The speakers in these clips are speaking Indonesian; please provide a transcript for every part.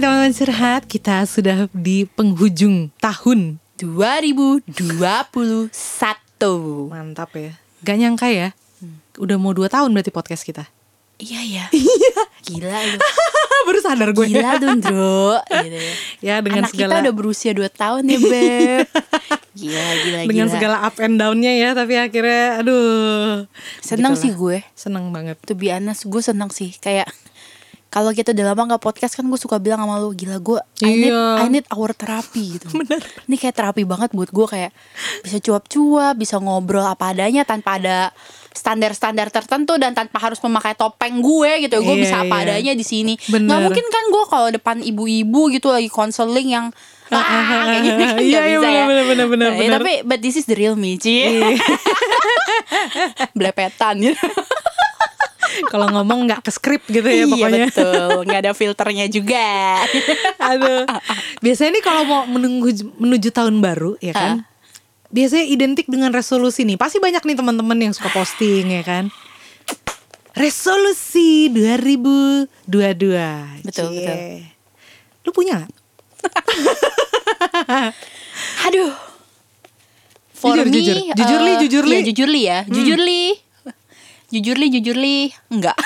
teman-teman curhat, kita sudah di penghujung tahun. 2021 Mantap ya. Gak nyangka ya. Udah mau 2 tahun berarti podcast kita. Iya ya Gila lu Baru sadar gue. Gila dong gitu ya. Ya dengan Anak segala kita udah berusia 2 tahun ya Beb Gila gila dengan gila segala up and down-nya ya, tapi akhirnya aduh. Seneng Gitulah. sih gue Seneng banget. To be honest gue seneng sih Kayak kalau kita udah lama gak podcast kan gue suka bilang sama lu Gila gue I need, Iya. I need our therapy gitu Bener Ini kayak terapi banget buat gue Kayak bisa cuap-cuap Bisa ngobrol apa adanya Tanpa ada standar-standar tertentu Dan tanpa harus memakai topeng gue gitu Gue Iya, bisa apa iya. adanya di sini Bener. Gak mungkin kan gue kalau depan ibu-ibu gitu Lagi konseling yang ah, kayak gini kan Iya, iya, bisa ya. bener, bener, bener, Nah, bener. Tapi but this is the real me Ci Blepetan gitu Kalau ngomong nggak ke skrip gitu ya iya pokoknya. betul, nggak ada filternya juga. Aduh. Biasanya nih kalau mau menunggu menuju tahun baru ya kan. Biasanya identik dengan resolusi nih. Pasti banyak nih teman-teman yang suka posting ya kan. Resolusi 2022. Betul, Cie. betul. Lu punya gak? Aduh. For Jujur, me, jujur. Jujur, Li, eh, jujur, Li. Ya, jujur li ya. Jujur li. Jujur li, jujur li. Enggak.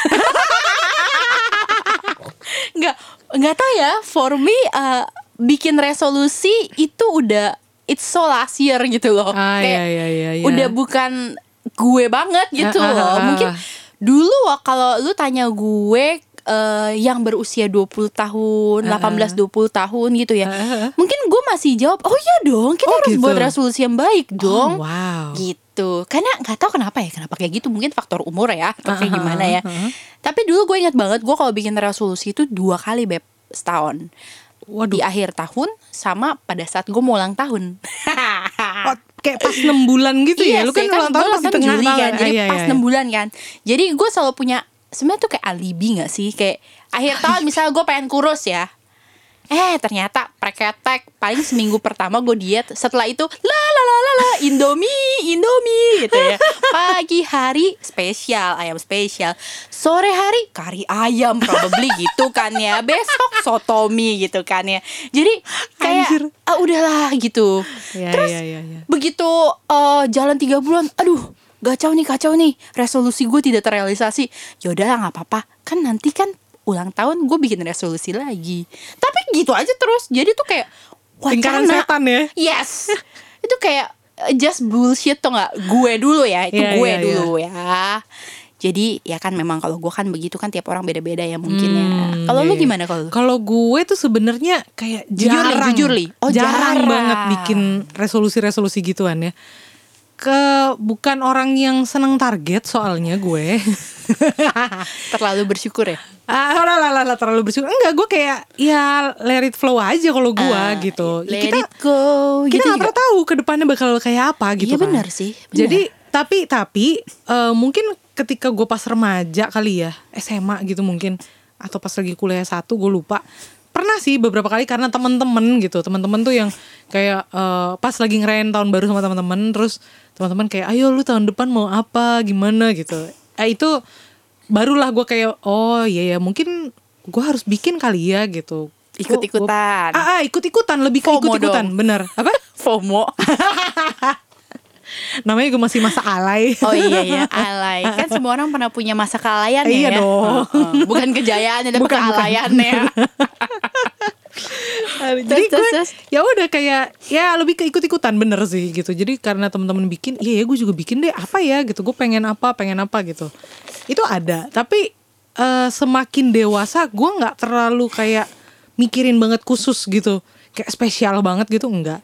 Enggak. Enggak tahu ya. For me, eh, bikin resolusi itu udah it's so last year gitu loh. Ah, Kayak iya, iya, iya, iya. Udah bukan gue banget gitu Ah, ah, loh. ah, ah. Mungkin dulu kalau lu tanya gue eh, yang berusia 20 tahun, 18 20 tahun gitu ya. Ah, ah. Mungkin gue masih jawab, "Oh iya dong, kita Oh, harus gitu. buat resolusi yang baik dong." Oh, wow. Gitu. Karena nggak tahu kenapa ya, kenapa kayak gitu. Mungkin faktor umur ya, atau kayak gimana ya. ah, ah. Tapi dulu gue ingat banget, gue kalau bikin resolusi itu dua kali beb setahun. Waduh. Di akhir tahun sama pada saat gue mau ulang tahun. Oh, kayak pas 6 bulan gitu ya. Iya Lu kan sih, ulang tahun pas di tengah Juli tahun. kan, jadi Ah, iya, pas iya, 6 iya. bulan kan. Jadi gue selalu punya sebenarnya tuh kayak alibi gak sih? Kayak akhir tahun misalnya gue pengen kurus ya. Eh ternyata preketek paling seminggu pertama gue diet Setelah itu la la la la la Indomie Indomie gitu ya Pagi hari spesial ayam spesial Sore hari kari ayam probably gitu kan ya Besok sotomi gitu kan ya Jadi kayak Anjir. ah, udahlah gitu Iya, Terus iya, iya, iya. begitu eh, jalan tiga bulan aduh kacau nih kacau nih. Resolusi gue tidak terrealisasi. Yaudah lah nggak apa-apa. Kan nanti kan ulang tahun gue bikin resolusi lagi. Tapi gitu aja terus. Jadi tuh kayak Lingkaran wacana setan ya. yes. Itu kayak eh, just bullshit tuh nggak? Gue dulu ya. Itu Iya, gue iya, dulu ya. Jadi ya kan memang kalau gue kan begitu kan tiap orang beda-beda ya mungkin ya Hmm, kalau iya, lu iya. gimana kalau Kalau gue tuh sebenarnya kayak Jujur, Li, jarang, jujur, Li. Oh, jarang, jarang. banget bikin resolusi-resolusi gituan ya. Ke bukan orang yang seneng target soalnya gue. terlalu bersyukur ya ah, lah, lah, lah, lah, terlalu bersyukur. Enggak, gue kayak ya let it flow aja kalau gue Ah, gitu. let kita it go kita gitu nggak juga. pernah tahu ke depannya bakal kayak apa gitu Iya, kan. benar sih, benar. Jadi tapi tapi eh, mungkin ketika gue pas remaja kali ya SMA gitu mungkin atau pas lagi kuliah satu gue lupa pernah sih beberapa kali karena temen-temen gitu temen-temen tuh yang kayak eh, pas lagi ngerayain tahun baru sama teman-teman terus teman-teman kayak ayo lu tahun depan mau apa? Gimana? gitu. Eh itu barulah gue kayak oh iya ya mungkin gue harus bikin kali ya gitu. Ikut-ikutan. gua- ah, ah ikut-ikutan lebih ke ikut-ikutan bener. Apa? FOMO. Namanya gue masih masa alay. Oh iya iya alay. Kan semua orang pernah punya masa kealayan ya Iya ya? dong. Heeh. Bukan kejayaannya Tapi Bukan, bukan. kealayannya Jadi gue ya udah kayak ya lebih ke ikut-ikutan bener sih gitu. Jadi karena teman-teman bikin, iya ya gue juga bikin deh apa ya gitu. Gue pengen apa, pengen apa gitu. Itu ada. Tapi eh, semakin dewasa gue nggak terlalu kayak mikirin banget khusus gitu. Kayak spesial banget gitu enggak.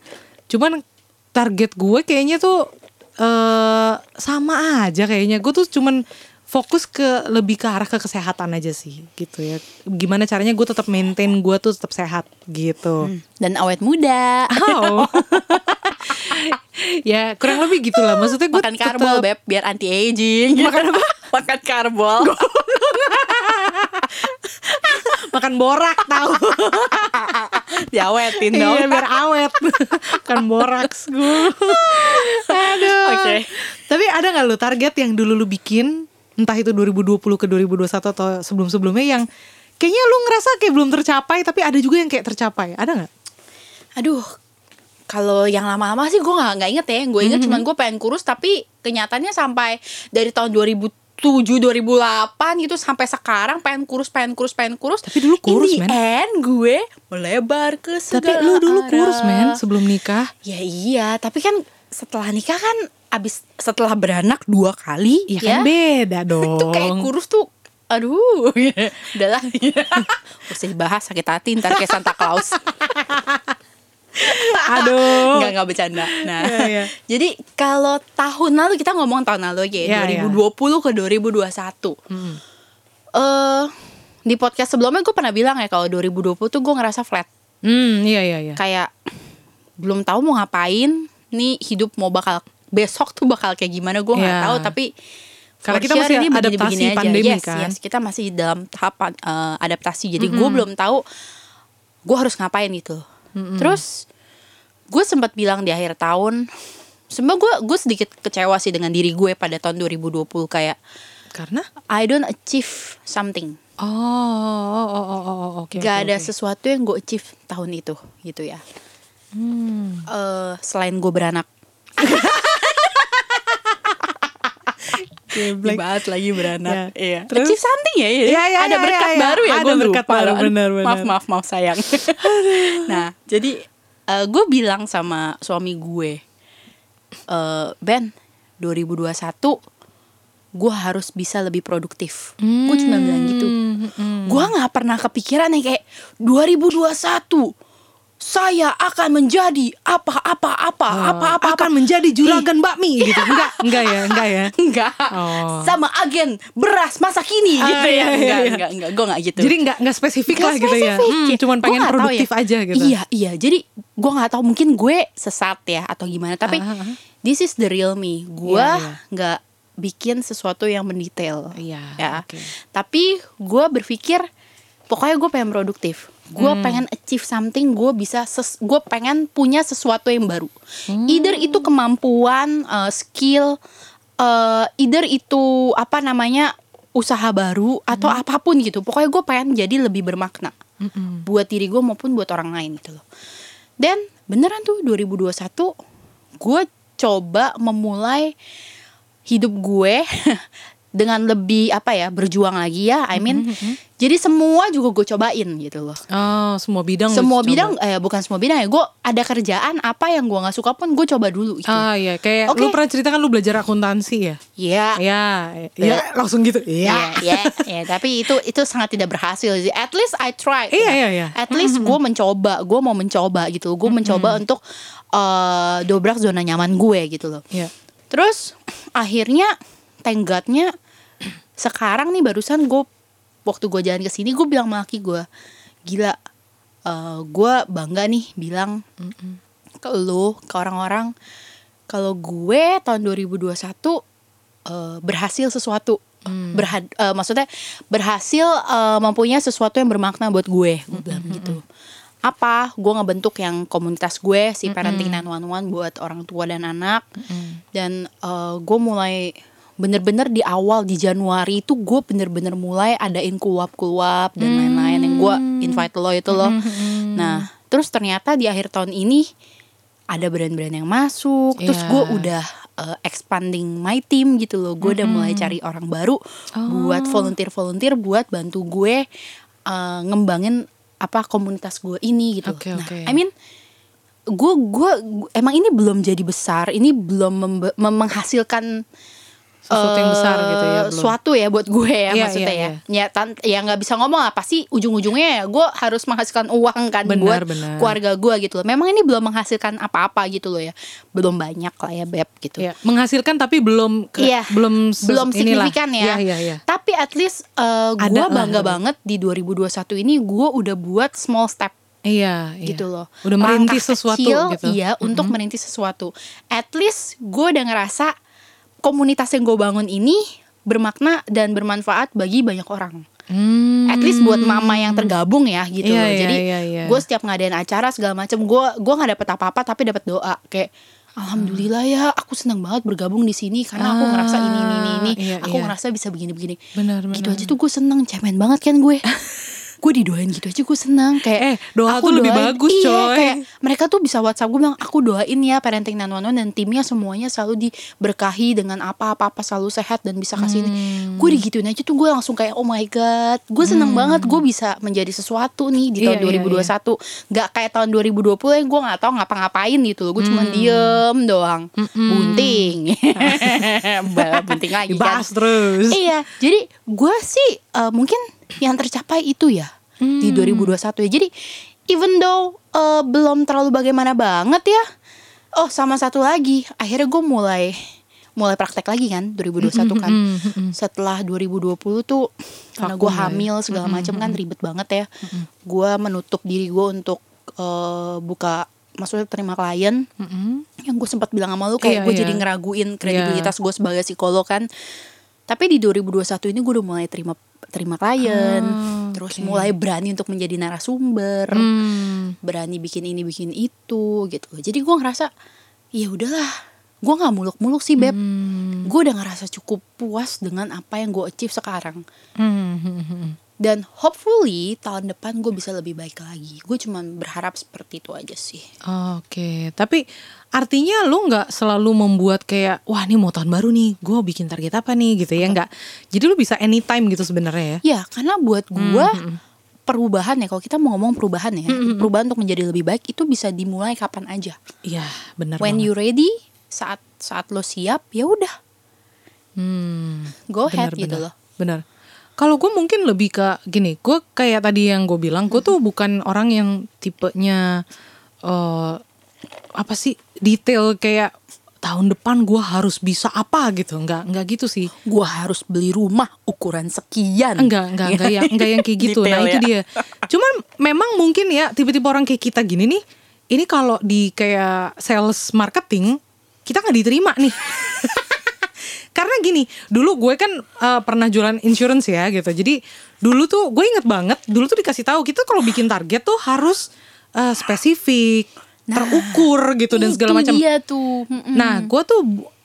Cuman target gue kayaknya tuh eh sama aja kayaknya. Gue tuh cuman fokus ke lebih ke arah ke kesehatan aja sih gitu ya. Gimana caranya gue tetap maintain gue tuh tetap sehat gitu. Dan awet muda Oh. ya kurang lebih gitulah. Maksudnya gue Makan karbol beb Biar anti aging Makan apa? Makan karbol makan borak tahu. Diawetin iya dong biar awet. kan boraks gue. Aduh. Oke. Tapi ada nggak lu target yang dulu lu bikin entah itu 2020 ke 2021 atau sebelum-sebelumnya yang kayaknya lu ngerasa kayak belum tercapai tapi ada juga yang kayak tercapai ada nggak Aduh, kalau yang lama-lama sih gue nggak nggak inget ya. Gue inget Mm-hmm. cuman gue pengen kurus tapi kenyataannya sampai dari tahun 2007 2008 gitu sampai sekarang pengen kurus pengen kurus pengen kurus. Tapi dulu kurus, men. end gue melebar ke tapi segala lu dulu arah. kurus men sebelum nikah Ya iya, tapi kan setelah nikah kan abis setelah beranak dua kali ya ya, kan beda dong itu kayak kurus tuh aduh. Udahlah. Usah dibahas sakit hati ntar kayak Santa Claus. Aduh. Nggak nggak bercanda. Nah Iya, iya. jadi kalau tahun lalu kita ngomong tahun lalu aja ya Iya, iya. 2020 ke 2021 Hmm. eh di podcast sebelumnya gue pernah bilang ya kalau 2020 tuh gue ngerasa flat. Hmm iya iya iya. Kayak belum tahu mau ngapain nih hidup mau bakal besok tuh bakal kayak gimana gue nggak Iya. tahu tapi Karena kita masih ini adaptasi aja. pandemi yes, kan. yes, kita masih dalam tahap uh, adaptasi jadi gue belum tahu gue harus ngapain gitu terus gue sempat bilang di akhir tahun sebenarnya gue gue sedikit kecewa sih dengan diri gue pada tahun 2020 kayak karena I don't achieve something oh oh oh oh, oh, oh, oke gak oke, ada oke. sesuatu yang gue achieve tahun itu gitu ya Hmm. Eh, selain gue beranak Geblek. Dibahas lagi beranak. Ya. iya. Terus? achieve something ya, ya. Iya, iya, ada iya, berkat iya, iya. baru ya Ada berkat lupa baru, benar, benar. maaf maaf maaf sayang. Nah jadi gue bilang sama suami gue eh Ben 2021 gue harus bisa lebih produktif. Gue cuma bilang gitu. Hmm, gue nggak pernah kepikiran yang kayak 2021 saya akan menjadi apa apa apa Oh, apa apa apa. akan menjadi juragan bakmi gitu. Enggak enggak ya enggak ya. Enggak. Oh. sama agen beras masa kini Ah, gitu iya, ya. iya, enggak iya. enggak enggak. Gue enggak gitu. Jadi enggak enggak spesifik Nggak lah gitu ya. spesifik. Hmm, cuman pengen tahu produktif ya. aja gitu. Iya iya. Jadi gue nggak tahu mungkin gue sesat ya atau gimana. Tapi Ah, ah, this is the real me. Gue Iya, iya. nggak bikin sesuatu yang mendetail. Iya, ya. oke. tapi gue berpikir pokoknya gue pengen produktif gue Hmm. pengen achieve something gue bisa gue pengen punya sesuatu yang baru Hmm. either itu kemampuan uh, skill uh, either itu apa namanya usaha baru atau Hmm. apa pun gitu pokoknya gue pengen jadi lebih bermakna Mm-mm. buat diri gue maupun buat orang lain gitu loh dan beneran tuh 2021 gue coba memulai hidup gue dengan lebih apa ya berjuang lagi ya I mean jadi semua juga gue cobain gitu loh. Oh semua bidang semua coba. bidang eh bukan semua bidang ya gue ada kerjaan apa yang gue nggak suka pun gue coba dulu gitu. Ah iya kayak Oke. lu pernah cerita kan lu belajar akuntansi ya? Ya ya ya langsung gitu ya ya ya tapi itu itu sangat tidak berhasil sih. At least I try Iya, ya. iya, iya. at least gue mencoba gue mau mencoba gitu gue mencoba untuk eh, dobrak zona nyaman gue gitu loh. Ya Terus akhirnya tenggatnya sekarang nih barusan gue waktu gue jalan ke sini gue bilang sama laki gue gila eh, gue bangga nih bilang ke lo ke orang-orang kalau gue tahun 2021 eh, berhasil sesuatu. Berhad, eh, maksudnya berhasil eh, mempunyai sesuatu yang bermakna buat gue gue bilang gitu. apa? Gue ngebentuk yang komunitas gue si parenting 911 buat orang tua dan anak. Dan gue mulai bener-bener di awal di Januari itu gue bener-bener mulai adain kuap-kuap dan lain-lain yang gue invite lo itu loh. Nah terus ternyata di akhir tahun ini ada brand-brand yang masuk terus Iya. gue udah uh, expanding my team gitu loh. Gue udah mulai cari orang baru buat volunteer-volunteer buat bantu gue uh, ngembangin apa komunitas gue ini gitu. Oke, nah oke. I mean gue gue emang ini belum jadi besar ini belum menghasilkan Sesuatu yang eh, besar gitu ya, belum. suatu ya buat gue ya Iya, maksudnya iya, ya ya tan ya nggak bisa ngomong apa sih ujung-ujungnya ya gue harus menghasilkan uang kan Benar, buat benar. keluarga gue gitu loh memang ini belum menghasilkan apa-apa gitu loh ya belum banyak lah ya beb gitu ya menghasilkan tapi belum Iya, belum belum inilah. signifikan ya. Iya, iya, iya. Tapi at least uh, Ada gue lah. bangga banget di 2021 ini gue udah buat small step Iya, iya. gitu loh. Udah merintis sesuatu kecil, gitu. Iya, untuk merintis sesuatu. At least gue udah ngerasa komunitas yang gue bangun ini bermakna dan bermanfaat bagi banyak orang. Hmm. At least buat mama yang tergabung ya gitu Iya, loh. iya, Jadi iya, iya. gue setiap ngadain acara segala macem gue gua nggak dapet apa-apa tapi dapet doa kayak Alhamdulillah ya, aku senang banget bergabung di sini karena aku Ah, ngerasa ini ini ini, ini. iya, aku iya. ngerasa bisa begini begini. Benar, Gitu benar. aja tuh gue seneng, cemen banget kan gue. gue didoain gitu aja gue senang. Kayak Eh, doa tuh lebih bagus, iya, coy. kayak mereka tuh bisa WhatsApp gue bilang aku doain ya parenting 911 dan timnya semuanya selalu diberkahi dengan apa-apa apa selalu sehat dan bisa kasih ini. Hmm. gue digituin aja tuh gue langsung kayak oh my god. Gue seneng banget gue bisa menjadi sesuatu nih di tahun Iya, iya, 2021 nggak kayak tahun 2020 yang gue nggak tahu ngapa-ngapain gitu loh. Gue cuma diem doang. Bunting. Bala bunting lagi kan. Terus. Iya, jadi gue sih eh, mungkin yang tercapai itu ya di 2021 ya. Jadi even though eh, belum terlalu bagaimana banget ya. Oh, sama satu lagi, akhirnya gue mulai mulai praktek lagi kan 2021 kan. Setelah 2020 tuh karena gue ya. hamil segala macam kan ribet banget ya. Gue menutup diri gue untuk eh, buka maksudnya terima klien Mm-mm. yang gue sempat bilang sama lu kayak Iya, gue iya. jadi ngeraguin kredibilitas gue sebagai psikolog kan tapi di 2021 ini gue udah mulai terima terima klien Ah, terus oke. mulai berani untuk menjadi narasumber Hmm. berani bikin ini bikin itu gitu jadi gue ngerasa ya udahlah gue nggak muluk-muluk sih beb Hmm. gue udah ngerasa cukup puas dengan apa yang gue achieve sekarang Hmm, hmm, hmm. Dan hopefully tahun depan gue bisa lebih baik lagi gue cuman berharap seperti itu aja sih Oke, tapi artinya lu nggak selalu membuat kayak wah ini mau tahun baru nih, gue bikin target apa nih gitu ya nggak? Jadi lu bisa anytime gitu sebenarnya ya? Ya, karena buat gua Hmm, perubahan ya kalau kita mau ngomong perubahan ya, perubahan untuk menjadi lebih baik itu bisa dimulai kapan aja. Iya benar. When banget. you ready, saat saat lo siap, ya udah, Hmm, go ahead benar, gitu loh. Benar. Kalau gue mungkin lebih ke gini, gue kayak tadi yang gue bilang, gue tuh bukan orang yang tipenya eh apa sih detail kayak tahun depan gue harus bisa apa gitu, nggak nggak gitu sih. Gua harus beli rumah ukuran sekian. Enggak, enggak, enggak yang enggak yang kayak gitu. nah, Detail itu ya. dia. Cuman memang mungkin ya tipe-tipe orang kayak kita gini nih, ini kalau di kayak sales marketing, kita nggak diterima nih. Karena gini, dulu gue kan eh, pernah jualan insurance ya gitu. Jadi dulu tuh gue inget banget, dulu tuh dikasih tahu kita kalau bikin target tuh harus eh, spesifik, terukur gitu dan segala macam. dia tuh. Mm-mm. Nah, gue tuh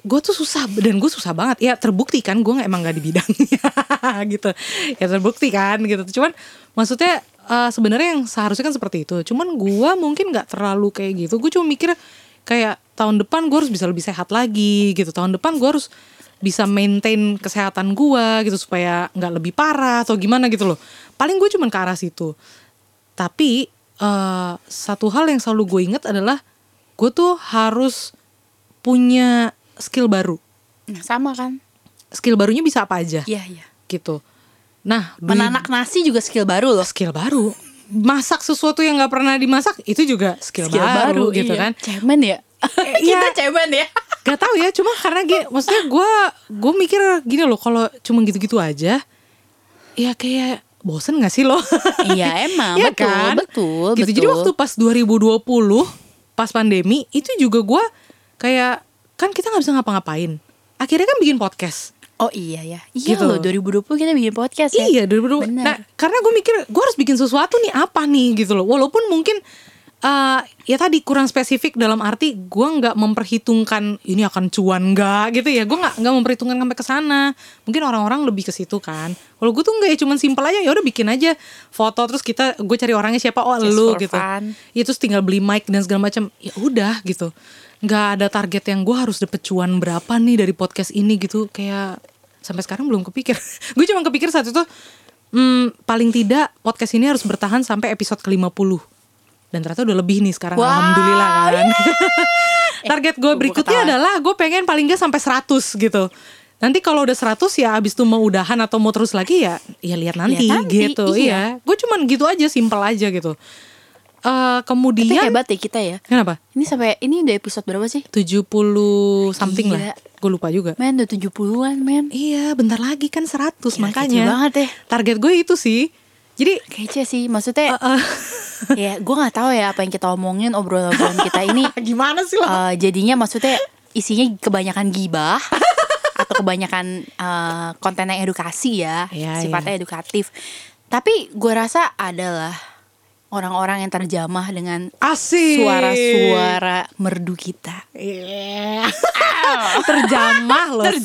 gue tuh susah dan gue susah banget ya terbukti kan gue nggak emang nggak di bidangnya gitu ya terbukti kan gitu cuman maksudnya eh, sebenarnya yang seharusnya kan seperti itu cuman gue mungkin nggak terlalu kayak gitu gue cuma mikir kayak tahun depan gue harus bisa lebih sehat lagi gitu tahun depan gue harus bisa maintain kesehatan gue gitu supaya nggak lebih parah atau gimana gitu loh paling gue cuman ke arah situ tapi eh, satu hal yang selalu gue inget adalah gue tuh harus punya skill baru. Nah, sama kan? Skill barunya bisa apa aja Iya, iya. gitu. Nah, Menanak nasi juga skill baru loh. skill baru. Masak sesuatu yang nggak pernah dimasak itu juga skill, baru, gitu iya. kan. Cemen ya. iya. Kita cemen ya. Gak tahu ya, cuma karena gini, maksudnya gue gue mikir gini loh, kalau cuma gitu-gitu aja, ya kayak bosen gak sih lo? Iya, emang. Iya betul, kan? betul, gitu. Jadi betul. waktu pas 2020 pas pandemi itu juga gua kayak kan kita nggak bisa ngapa-ngapain. Akhirnya kan bikin podcast. Oh iya ya. Iya Gitu. loh 2020 kita bikin podcast ya. Iya 2020. Benar. Nah karena gue mikir gue harus bikin sesuatu nih apa nih gitu loh. Walaupun mungkin eh ya tadi kurang spesifik dalam arti gue nggak memperhitungkan ini akan cuan nggak gitu ya. Gue nggak nggak memperhitungkan sampai ke sana. Mungkin orang-orang lebih ke situ kan. Kalau gue tuh nggak ya cuman simpel aja ya udah bikin aja foto terus kita gue cari orangnya siapa oh Just lu gitu. fun. Ya terus tinggal beli mic dan segala macam. Ya udah gitu. Nggak ada target yang gue harus dapet cuan berapa nih dari podcast ini gitu. Kayak sampai sekarang belum kepikir. gue cuma kepikir saat itu hmm, paling tidak podcast ini harus bertahan sampai episode ke-50. Dan ternyata udah lebih nih sekarang Wow, alhamdulillah kan. Target gue gua berikutnya ketawa. adalah gue pengen paling gak sampai 100 gitu. Nanti kalau udah 100 ya abis itu mau udahan atau mau terus lagi ya ya lihat nanti, Lihat nanti, gitu. iya. Iya. Gue cuman gitu aja, simpel aja gitu. Eh Tapi kemudian hebat ya kita ya. kenapa? Ini sampai ini udah episode berapa sih? 70 something Gila. lah. Gue lupa juga. Men udah 70-an men. Iya, bentar lagi kan 100 Gila, makanya. banget ya. Target gue itu sih. Jadi Kece sih. Maksudnya eh, ya gue nggak tahu ya apa yang kita omongin obrolan-obrolan kita ini gimana sih lo? eh, jadinya maksudnya isinya kebanyakan gibah atau kebanyakan eh, konten yang edukasi ya, Iya, sifatnya edukatif. Tapi gue rasa adalah orang-orang yang terjamah dengan Asik. suara-suara merdu kita. Iya. Terjamah loh, Say.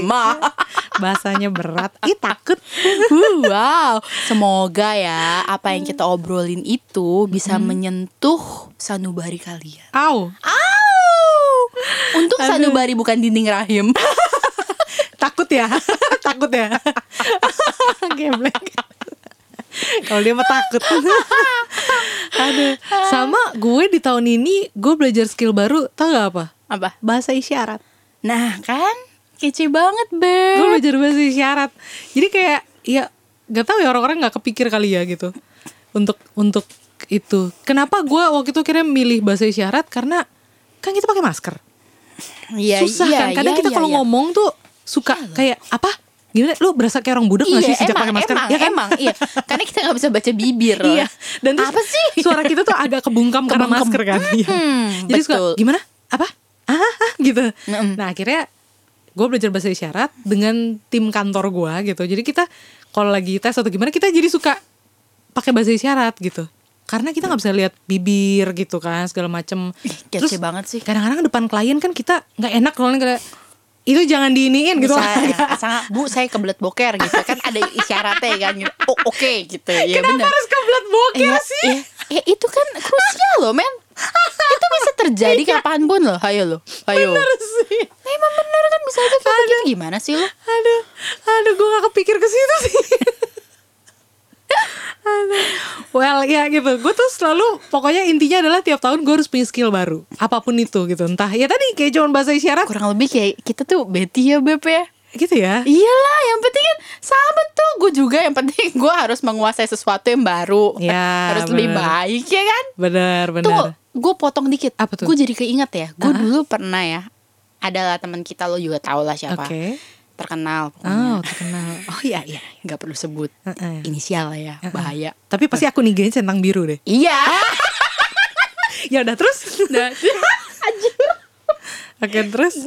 Terjamah. Bahasanya berat. Ih takut. Uh, wow, semoga ya apa yang kita obrolin itu bisa Hmm. menyentuh sanubari kalian. Au. Au! Untung Aduh. sanubari bukan dinding rahim. Takut ya. takut ya. Geblek. Kalau dia mah takut. Aduh. Sama gue di tahun ini gue belajar skill baru. Tau gak apa? Apa? Bahasa isyarat. Nah kan, kece banget gue Beb. belajar bahasa isyarat jadi kayak ya gak tahu ya orang-orang nggak kepikir kali ya gitu untuk untuk itu kenapa gue waktu itu kira milih bahasa isyarat karena kan kita pakai masker Iya, susah iya, kan kadang iya, kita iya, kalau iya. ngomong tuh suka kayak apa gimana lu berasa kayak orang budak nggak sih sejak pakai masker emang, ya kan emang, iya. Karena kita nggak bisa baca bibir. iya dan terus apa sih? suara kita tuh agak kebungkam karena Kebungkam. masker kan Iya. Hmm, jadi suka gimana apa ah, ah, gitu Mm-mm. nah akhirnya gue belajar bahasa isyarat dengan tim kantor gue gitu jadi kita kalau lagi tes atau gimana kita jadi suka pakai bahasa isyarat gitu karena kita nggak bisa lihat bibir gitu kan segala macem Ih, kece banget sih. kadang-kadang depan klien kan kita nggak enak kalau kayak itu jangan diiniin gitu. Bisa, sangat bu saya kebelet boker gitu. Kan ada isyaratnya kan. Gitu. Oh oke gitu. Ya kenapa benar. harus kebelet boker Iya, sih? iya. Eh, itu kan krusial loh men. Itu bisa terjadi kapan pun loh. Ayo loh Ayo. Bener sih. Emang bener kan bisa aja kayak begitu. Gimana sih lo aduh aduh gue gak kepikir ke situ sih well ya gitu. Gue tuh selalu pokoknya intinya adalah tiap tahun gue harus punya skill baru. Apa pun itu gitu. Entah ya tadi kayak cuman bahasa isyarat. Kurang lebih kayak Kita tuh Betty ya Beb ya? Gitu ya? Iyalah yang penting kan Sahabat tuh. Gue juga yang penting Gue harus menguasai sesuatu yang baru. Ya, Harus lebih bener. baik ya kan? Benar Tuh benar. gue potong dikit. Apa tuh? Gue jadi keinget ya. Gue Ah. dulu pernah ya Adalah teman kita lo juga tau lah siapa. Oke Terkenal pokoknya. oh terkenal. Oh iya iya. Nggak perlu sebut Heeh. inisial lah ya bahaya. Tapi pasti aku nih centang biru deh. Iya. Ya udah terus? Oke terus?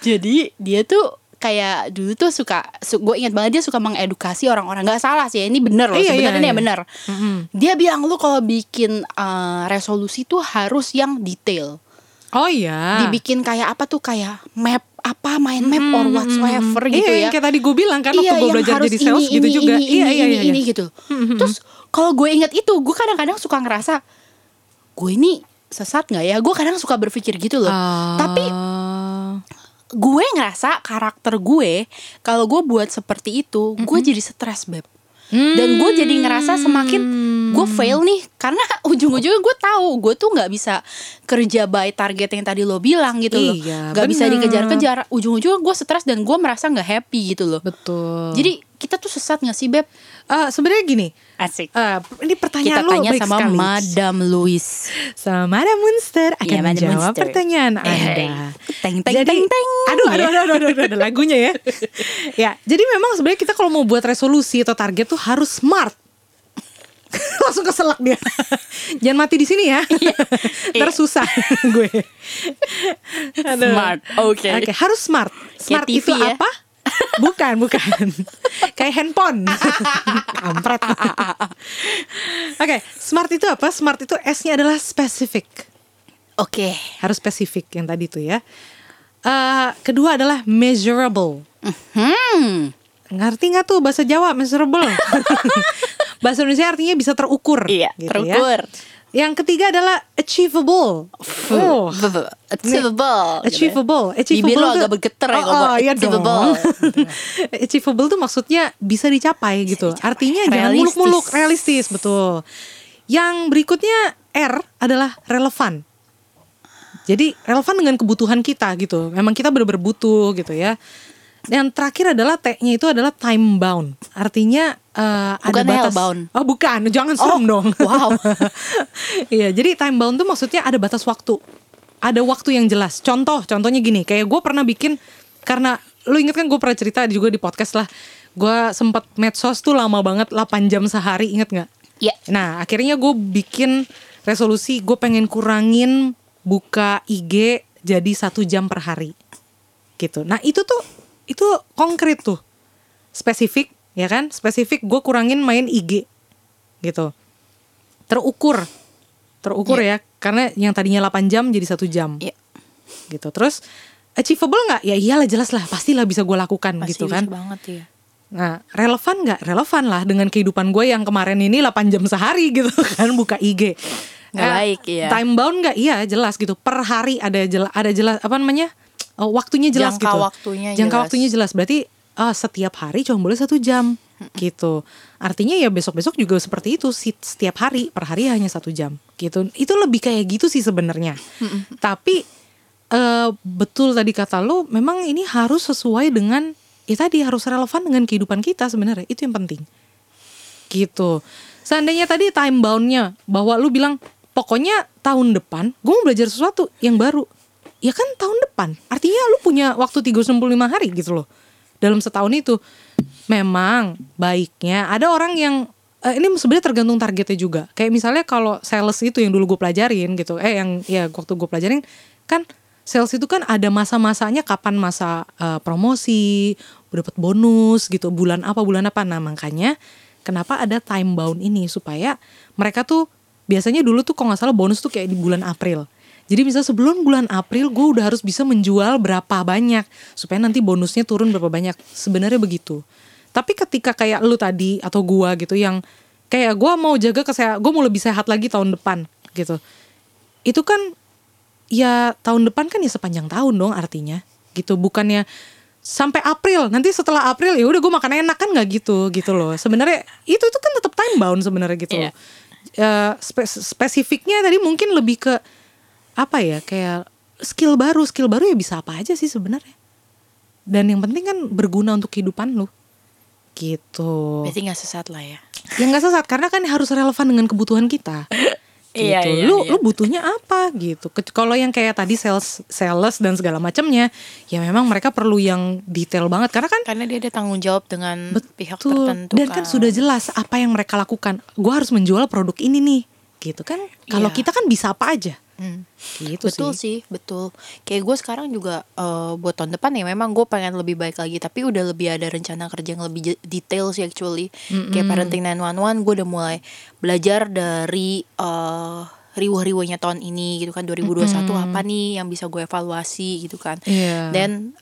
Jadi dia tuh kayak dulu tuh suka su gue ingat banget dia suka mengedukasi orang-orang. Nggak salah sih ini bener loh Iya, iya, sebenarnya iya. bener. Mm-mm. dia bilang lu kalau bikin eh, resolusi tuh harus yang detail oh iya. Dibikin kayak apa tuh kayak map apa mind map or whatsoever gitu iya, ya. yang kayak tadi gue bilang kan waktu iya, gue yang belajar jadi sales ini, gitu ini, juga. ini, iya ini, iya ini, iya ini iya. gitu terus kalau gue inget itu gue kadang-kadang suka ngerasa gue ini sesat nggak ya? Gue kadang suka berpikir gitu loh. Tapi Ah. gue ngerasa karakter gue kalau gue buat seperti itu gue jadi stres beb. Dan gue jadi ngerasa semakin gue fail nih karena ujung-ujungnya gue tahu gue tuh nggak bisa kerja by target yang tadi lo bilang gitu loh. Iya, nggak bisa dikejar-kejar. Ujung-ujungnya gue stres dan gue merasa nggak happy gitu loh. Betul. Jadi kita tuh sesat nggak sih beb? Eh, sebenarnya gini asik. eh, ini kita pertanyaan lu tanya sama sekali. Madam Louis sama Madam Munster akan Iya, Madam menjawab Munster. pertanyaan Eh, anda. Teng teng Jadi- teng teng. Aduh, aduh, Ya. aduh, aduh, aduh, aduh, ada lagunya ya. ya, jadi memang sebenarnya kita kalau mau buat resolusi atau target tuh harus smart. Langsung keselak dia. Jangan mati di sini ya. Ntar susah gue. Smart, oke. Oke, harus smart. Smart TV itu ya? apa? Bukan, bukan. Kayak handphone. Kampret. Oke, smart itu apa? Smart itu S-nya adalah specific oke harus spesifik yang tadi tuh ya. Eh, kedua adalah measurable. hmm Ngerti nggak tuh bahasa Jawa measurable? Bahasa Indonesia artinya bisa terukur. Iya, gitu terukur. Ya. Yang ketiga adalah achievable. Oh, achievable achievable. gitu ya. Achievable Bibir lo agak bergetar ya oh, oh, iya achievable. dong. achievable tuh maksudnya bisa dicapai gitu. Artinya jangan Realistis. muluk-muluk, realistis betul. Yang berikutnya R adalah relevan. Jadi relevan dengan kebutuhan kita gitu. Memang kita benar-benar butuh gitu ya. Dan terakhir adalah T-nya itu adalah time bound. Artinya eh, ada batas. hellbound. Oh, bukan. Jangan serem dong. wow. Iya, jadi time bound tuh maksudnya ada batas waktu. Ada waktu yang jelas. Contoh, contohnya gini, kayak gue pernah bikin karena lu inget kan gue pernah cerita juga di podcast lah. Gue sempat medsos tuh lama banget 8 jam sehari, inget nggak? ya Nah, akhirnya gue bikin resolusi gue pengen kurangin buka IG jadi satu jam per hari, gitu. Nah itu tuh itu konkret tuh, spesifik ya kan? Spesifik gue kurangin main IG, gitu. Terukur, terukur ya, karena yang tadinya 8 jam jadi satu jam, ya gitu. Terus achievable nggak ya iyalah jelas lah pastilah bisa gue lakukan Pasti gitu kan banget ya. Nah, relevan nggak? Relevan lah dengan kehidupan gue yang kemarin ini 8 jam sehari gitu kan buka IG. Nggak Eh, baik, iya. Time bound nggak? Iya jelas gitu. Per hari ada jelas, ada jelas apa namanya? Oh, waktunya jelas Jangka gitu. waktunya Jangka jelas. waktunya jelas. Berarti ah, setiap hari cuma boleh satu jam gitu. Artinya ya besok-besok juga seperti itu setiap hari per hari hanya satu jam gitu. Itu lebih kayak gitu sih sebenarnya. Tapi eh, betul tadi kata lu, memang ini harus sesuai dengan ya tadi harus relevan dengan kehidupan kita sebenarnya. Itu yang penting. Gitu. Seandainya tadi time boundnya bahwa lu bilang pokoknya tahun depan gue mau belajar sesuatu yang baru. Ya kan tahun depan. Artinya lu punya waktu 365 hari gitu loh. Dalam setahun itu. Memang baiknya ada orang yang eh, ini sebenarnya tergantung targetnya juga. Kayak misalnya kalau sales itu yang dulu gue pelajarin gitu. Eh yang ya waktu gue pelajarin kan sales itu kan ada masa-masanya kapan masa eh, promosi, dapat bonus gitu, bulan apa bulan apa. Nah, makanya kenapa ada time bound ini supaya mereka tuh biasanya dulu tuh kalau nggak salah bonus tuh kayak di bulan April. Jadi bisa sebelum bulan April gue udah harus bisa menjual berapa banyak supaya nanti bonusnya turun berapa banyak. Sebenarnya begitu. Tapi ketika kayak lu tadi atau gua gitu yang kayak gua mau jaga kesehatan, gue mau lebih sehat lagi tahun depan gitu. Itu kan ya tahun depan kan ya sepanjang tahun dong artinya gitu bukannya sampai April nanti setelah April ya udah gue makan enak kan nggak gitu gitu loh sebenarnya itu itu kan tetap time bound sebenarnya gitu Iya. loh Eh, spe- spesifiknya tadi mungkin lebih ke apa ya kayak skill baru skill baru ya bisa apa aja sih sebenarnya dan yang penting kan berguna untuk kehidupan lu gitu Berarti nggak sesat lah ya. ya nggak sesat karena kan harus relevan dengan kebutuhan kita gitu. Iya, iya, lu iya. lu butuhnya apa gitu. Kalau yang kayak tadi sales sales dan segala macamnya, ya memang mereka perlu yang detail banget karena kan Karena dia ada tanggung jawab dengan pihak Betul. tertentu dan kan sudah jelas apa yang mereka lakukan. Gua harus menjual produk ini nih, gitu kan. Kalau Iya. kita kan bisa apa aja, Hmm. gitu betul sih. sih. betul. Kayak gue sekarang juga eh, buat tahun depan ya memang gue pengen lebih baik lagi, tapi udah lebih ada rencana kerja yang lebih detail sih actually. Kayak parenting 911 gue udah mulai belajar dari eh riwah-riwahnya tahun ini gitu kan 2021 apa nih yang bisa gue evaluasi gitu kan. Iya. Dan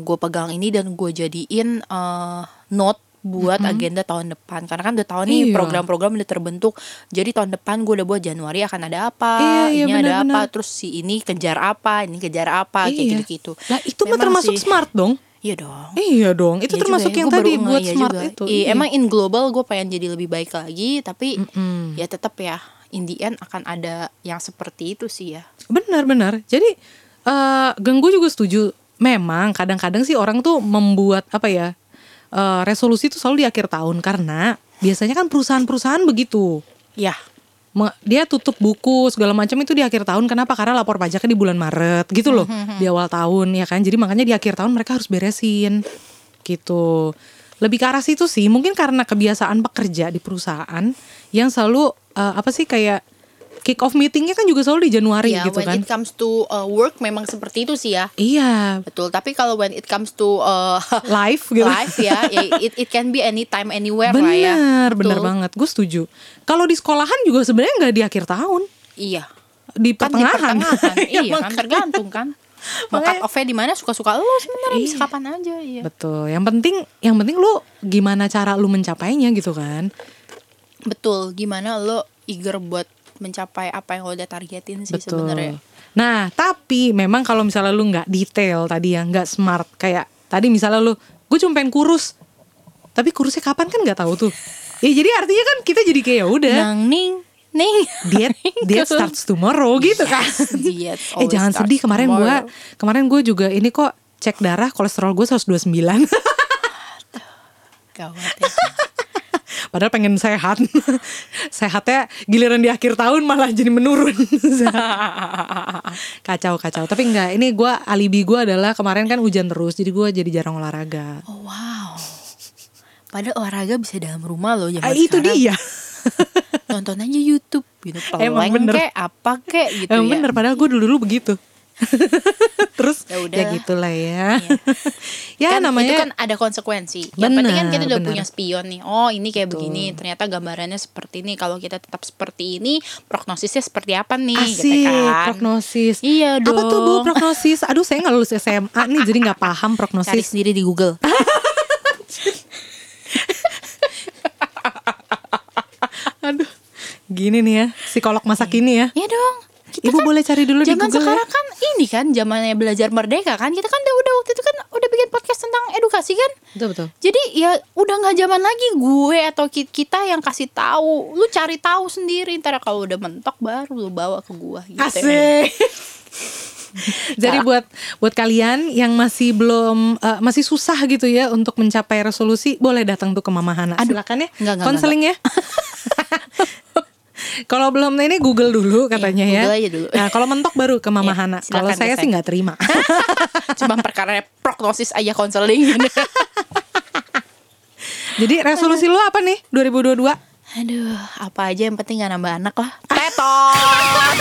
gue pegang ini dan gue jadiin eh, note buat agenda tahun depan karena kan udah tahun nih Iya. program-program udah terbentuk jadi tahun depan gue udah buat Januari akan ada apa Iya, iya, ini ada benar-benar. apa terus si ini kejar apa ini kejar apa kayak Iya. gitu-gitu Lah itu mah termasuk sih. smart dong. iya dong Iya dong, itu Iya termasuk juga ya, yang tadi buat iya smart juga. itu. Iya, emang in global gue pengen jadi lebih baik lagi tapi Mm-mm. ya tetap ya in the end akan ada yang seperti itu sih ya Benar-benar. Jadi eh geng gue juga setuju. Memang kadang-kadang sih orang tuh membuat apa ya eh, resolusi itu selalu di akhir tahun karena biasanya kan perusahaan-perusahaan begitu. ya. Dia tutup buku segala macam itu di akhir tahun. Kenapa? Karena lapor pajaknya di bulan Maret gitu loh di awal tahun ya kan? Jadi makanya di akhir tahun mereka harus beresin gitu. Lebih ke arah situ sih. Mungkin karena kebiasaan pekerja di perusahaan yang selalu eh, apa sih kayak kick off meetingnya kan juga selalu di Januari ya gitu when kan. it comes to uh, work memang seperti itu sih ya. Iya. Betul tapi kalau when it comes to uh, live gitu. live ya, ya it, it can be anytime anywhere lah ya. Bener bener banget. Gue setuju. Kalau di sekolahan juga sebenarnya nggak di akhir tahun. Iya. Di kan di pertengahan, pertengahan. Iya, iya kan makanya. tergantung kan. Mau cut di mana suka-suka lu sebenarnya bisa Iya. kapan aja iya. Betul. Yang penting yang penting lu gimana cara lu mencapainya gitu kan. betul. Gimana lo eager buat mencapai apa yang lo udah targetin sih sebenarnya Nah, tapi memang kalau misalnya lu nggak detail tadi ya, nggak smart kayak tadi misalnya lu gue cuma pengen kurus. Tapi kurusnya kapan kan nggak tahu tuh. Ya jadi artinya kan kita jadi kayak ya udah nang ning ning diet diet starts tomorrow gitu kan. diet eh jangan sedih kemarin gua tomorrow. kemarin gue juga ini kok cek darah kolesterol gue 129. gawat ya Padahal pengen sehat. Sehatnya giliran di akhir tahun malah jadi menurun. kacau kacau. Tapi enggak, ini gua alibi gua adalah kemarin kan hujan terus, jadi gua jadi jarang olahraga. oh wow padahal olahraga bisa dalam rumah loh zaman Ah, itu sekarang. dia. nonton aja YouTube gitu Emang bener. kek apa kek gitu Emang ya bener, padahal gue dulu dulu begitu. Terus Ya ya, udah. gitulah ya. ya kan namanya itu kan ada konsekuensi. Yang penting kan kita udah benar. punya spion nih. Oh ini kayak begini. Ternyata gambarannya seperti ini. Kalau kita tetap seperti ini, prognosisnya seperti apa nih? gitu Asik, kan. prognosis. Iya Apa tuh Bu dong. prognosis? Aduh, saya nggak lulus SMA nih, jadi nggak paham Cari prognosis. sendiri di Google. Aduh. Gini nih ya, psikolog masa kini ya. Iya dong. Kita Ibu kan boleh cari dulu di zaman Google sekarang ya. kan ini kan zamannya belajar merdeka kan. Kita kan udah, udah waktu itu kan udah bikin podcast tentang edukasi kan. Betul betul. Jadi ya udah nggak zaman lagi gue atau ki- kita yang kasih tahu. Lu cari tahu sendiri ntar kalau udah mentok baru lu bawa ke gua gitu. Asik. Jadi buat buat kalian yang masih belum eh, masih susah gitu ya untuk mencapai resolusi, boleh datang tuh ke Mama Hana. Aduh. Silakan ya. Konseling ya. Kalau belum nah ini Google dulu katanya Iya, ya. Google aja dulu. Nah, kalau mentok baru ke Mama Iya, Hana. Kalau saya sih nggak terima. Cuma perkara prognosis aja konseling. Jadi resolusi lu apa nih 2022? Aduh, apa aja yang penting gak nambah anak lah. Tetot.